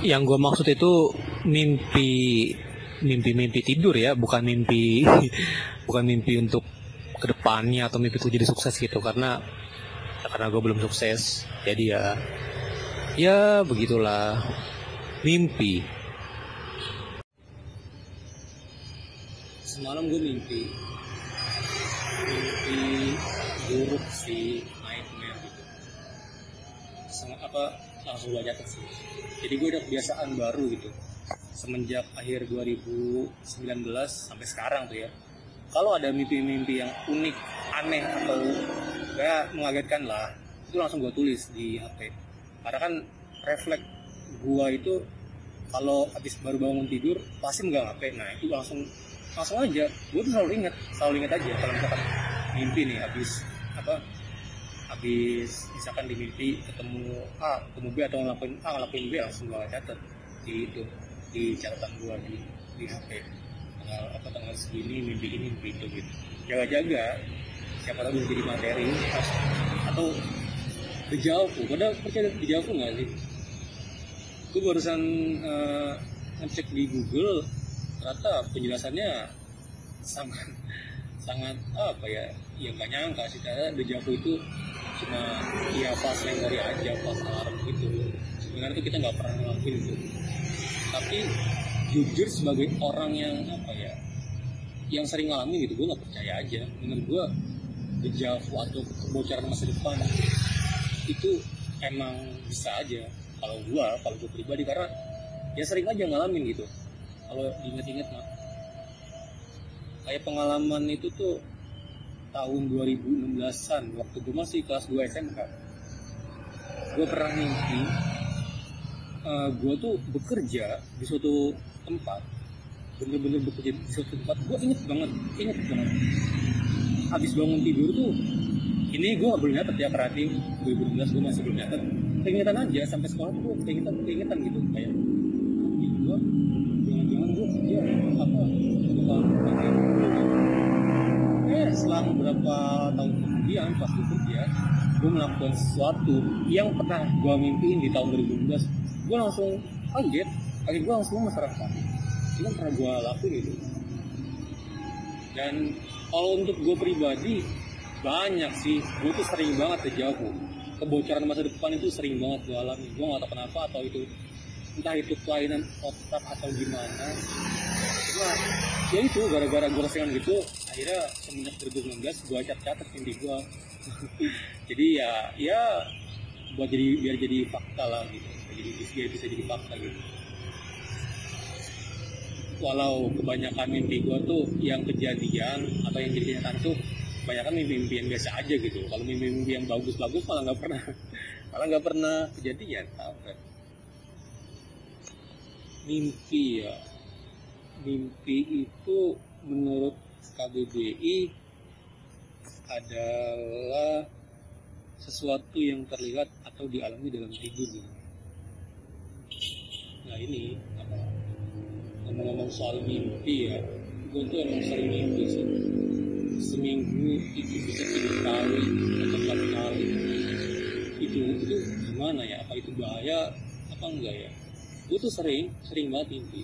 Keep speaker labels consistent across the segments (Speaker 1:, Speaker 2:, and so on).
Speaker 1: yang gue maksud itu mimpi mimpi-mimpi tidur ya bukan mimpi bukan mimpi untuk ke depannya atau mimpi mimpiku jadi sukses gitu. Karena karena gue belum sukses jadi ya ya begitulah mimpi. Semalam gue mimpi mimpi buruk sih apa langsung gue jatuh sih. Jadi gue udah kebiasaan baru gitu. Semenjak akhir 2019 sampai sekarang tuh ya. Kalau ada mimpi-mimpi yang unik aneh atau ya mengagetkan lah itu langsung gue tulis di HP karena kan refleks gue itu kalau habis baru bangun tidur pasti megang HP nah itu langsung langsung aja. Gue tuh selalu inget selalu inget aja kalau misalkan mimpi nih habis apa habis misalkan di mimpi ketemu A ketemu B atau ngelakuin A ngelakuin B langsung gue catat di itu di catatan gue di di HP tanggal apa tanggal segini mimpi ini mimpi itu gitu. Jaga-jaga siapa tahu bisa jadi materi atau dejavu padahal percaya dejavu nggak sih? Gue barusan uh, ngecek di Google ternyata penjelasannya sangat sangat apa ya yang nggak nyangka sih. Ternyata dejavu itu cuma ya pas memori aja pas alarm gitu. Sebenarnya itu kita nggak pernah ngelakuin itu. Tapi jujur sebagai orang yang apa ya yang sering ngalamin gitu gue nggak percaya aja. Menurut gue dejavu atau kebocoran masa depan itu emang bisa aja. Kalau gue kalau gue pribadi karena ya sering aja ngalamin gitu. Kalau diinget-inget mah kayak pengalaman itu tuh tahun 2016an waktu gue masih kelas 2 SMK gue pernah mimpi uh, gue tuh bekerja di suatu tempat. Bener-bener bekerja di suatu tempat. Gue inget banget inget banget. Habis bangun tidur tuh ini gue boleh nyatet ya perhati 2016 gue masih belum nyatet keingetan aja sampai sekolah tuh keingetan keingetan gitu kayak gue gue kerja apa eh beberapa tahun kemudian pas gue kerja gue melakukan sesuatu yang pernah gue mimpiin di tahun 2012 gue langsung kaget kaget gue langsung masyarakat. Ini kan pernah gue lakuin itu. Dan kalau untuk gue pribadi banyak sih. Gue tuh sering banget terjauh kebocoran masa depan itu sering banget gue alami. Gue gak tahu kenapa atau itu entah itu kelainan otak atau gimana. Cuma ya itu gara-gara gue keseringan gitu akhirnya semenjak 2019 gue catat-catat mimpi gue jadi ya ya buat jadi biar jadi fakta lah gitu. Jadi biar bisa jadi fakta gitu. Walau kebanyakan mimpi gue tuh yang kejadian atau yang jadi kenyataan tuh kebanyakan mimpi-mimpi yang biasa aja gitu. Kalau mimpi-mimpi yang bagus-bagus malah nggak pernah malah nggak pernah kejadian mimpi ya mimpi itu menurut KBBI adalah sesuatu yang terlihat atau dialami dalam tidur. Nah ini ngomong-ngomong soal mimpi ya, gue tuh emang sering mimpi sih. Seminggu itu bisa tiga kali atau empat kali. Itu itu gimana ya? Apa itu bahaya? Apa enggak ya? Gue tuh sering, sering banget mimpi.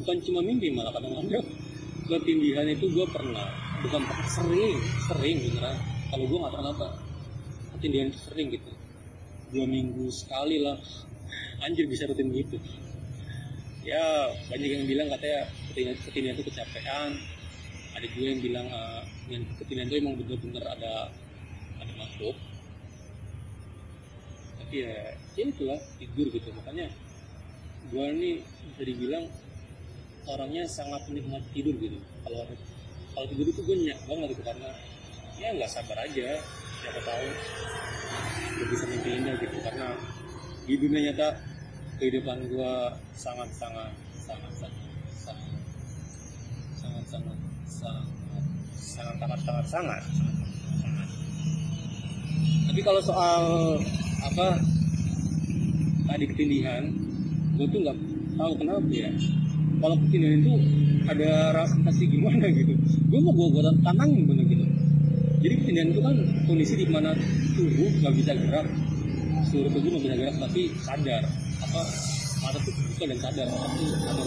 Speaker 1: Bukan cuma mimpi malah kadang-kadang. Ketindihan itu gue pernah. Bukan pernah sering sering beneran. Kalau gue nggak tahu kenapa ketindihan itu sering gitu. Dua minggu sekali lah. Anjir bisa rutin gitu. Ya banyak yang bilang katanya ketindihan, itu kecapean. Ada juga yang bilang uh, ketindihan itu emang bener-bener ada ada makhluk ya ya itulah tidur gitu makanya gue nih bisa dibilang orangnya sangat menikmati tidur gitu kalau kalau tidur itu gue nyak banget gitu karena ya nggak sabar aja siapa tahu bisa mimpi indah gitu karena di dunia nyata kehidupan gue sangat sangat sangat sangat sangat sangat sangat sangat sangat sangat sangat sangat tapi kalau soal apa tadi ketindihan gue tuh nggak tahu kenapa ya. Kalau ketindihan itu ada rasa gimana gitu. Gue mau gue gue tantangin bener gitu. Jadi ketindihan itu kan kondisi di mana tubuh nggak bisa gerak seluruh tubuh nggak bisa gerak tapi sadar. Apa mata tuh buka dan sadar tapi ada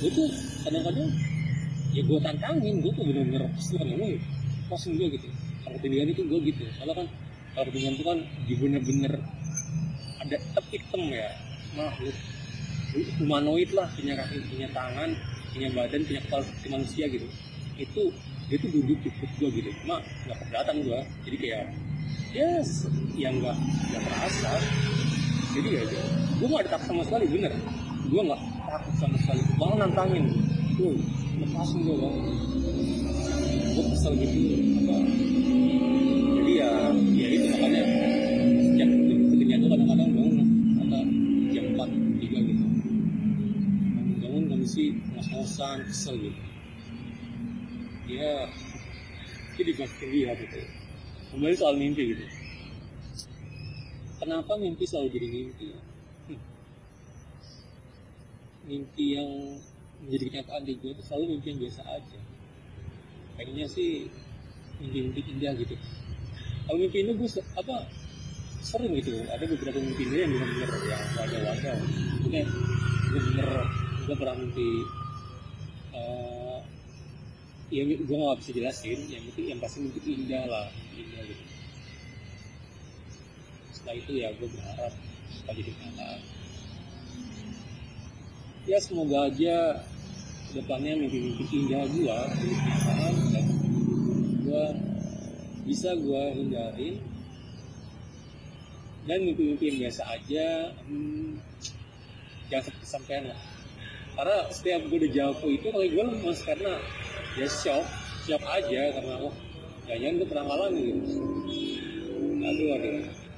Speaker 1: gue tuh kadang-kadang ya gue tantangin gue tuh bener-bener pasti kan lo kosong gue gitu. Kalau ketinggian itu gue gitu. Soalnya kan ketinggian itu kan bener-bener ada hitam ya. Makhluk humanoid lah punya kaki punya tangan punya badan punya kepala seperti manusia gitu. Itu dia tuh duduk di perut gue gitu. Cuma nggak keberatan gue jadi kayak ya yes, yang nggak nggak terasa. Jadi ya gue nggak ada takut sama sekali bener. Gue nggak takut sama sekali. Malah nantangin. Tuh lepasin gue bang gue kesel gitu. Apa? Jadi ya ya itu makanya. Sejak ketika itu kadang-kadang bangun kata jam empat tiga gitu. Bangun kondisi ngos-ngosan kesel gitu. Ya jadi dimasukin dia gitu. Kembali soal mimpi gitu. Kenapa mimpi selalu jadi mimpi? Hmm. mimpi yang menjadi kenyataan di gue itu selalu mimpi yang biasa aja pengennya sih mimpi-mimpi indah gitu. Kalau mimpi ini gue apa sering gitu. Ada beberapa mimpi indah yang benar-benar yang wadah-wadah mungkin bener-bener gue pernah mimpi uh, ya gue gak bisa jelasin. Yang mimpi yang pasti mimpi indah lah indah gitu. Setelah itu ya gue berharap supaya jadi kenyataan ya semoga aja depannya mimpi-mimpi indah gue dan gue bisa gue hindarin dan mimpi-mimpi yang biasa aja hmm, jangan sampai kesampaian lah. Karena setiap gue udah jawab itu kalau gue lemes karena ya shock shock aja karena wah jangan gue pernah ngalamin gitu. Aduh aduh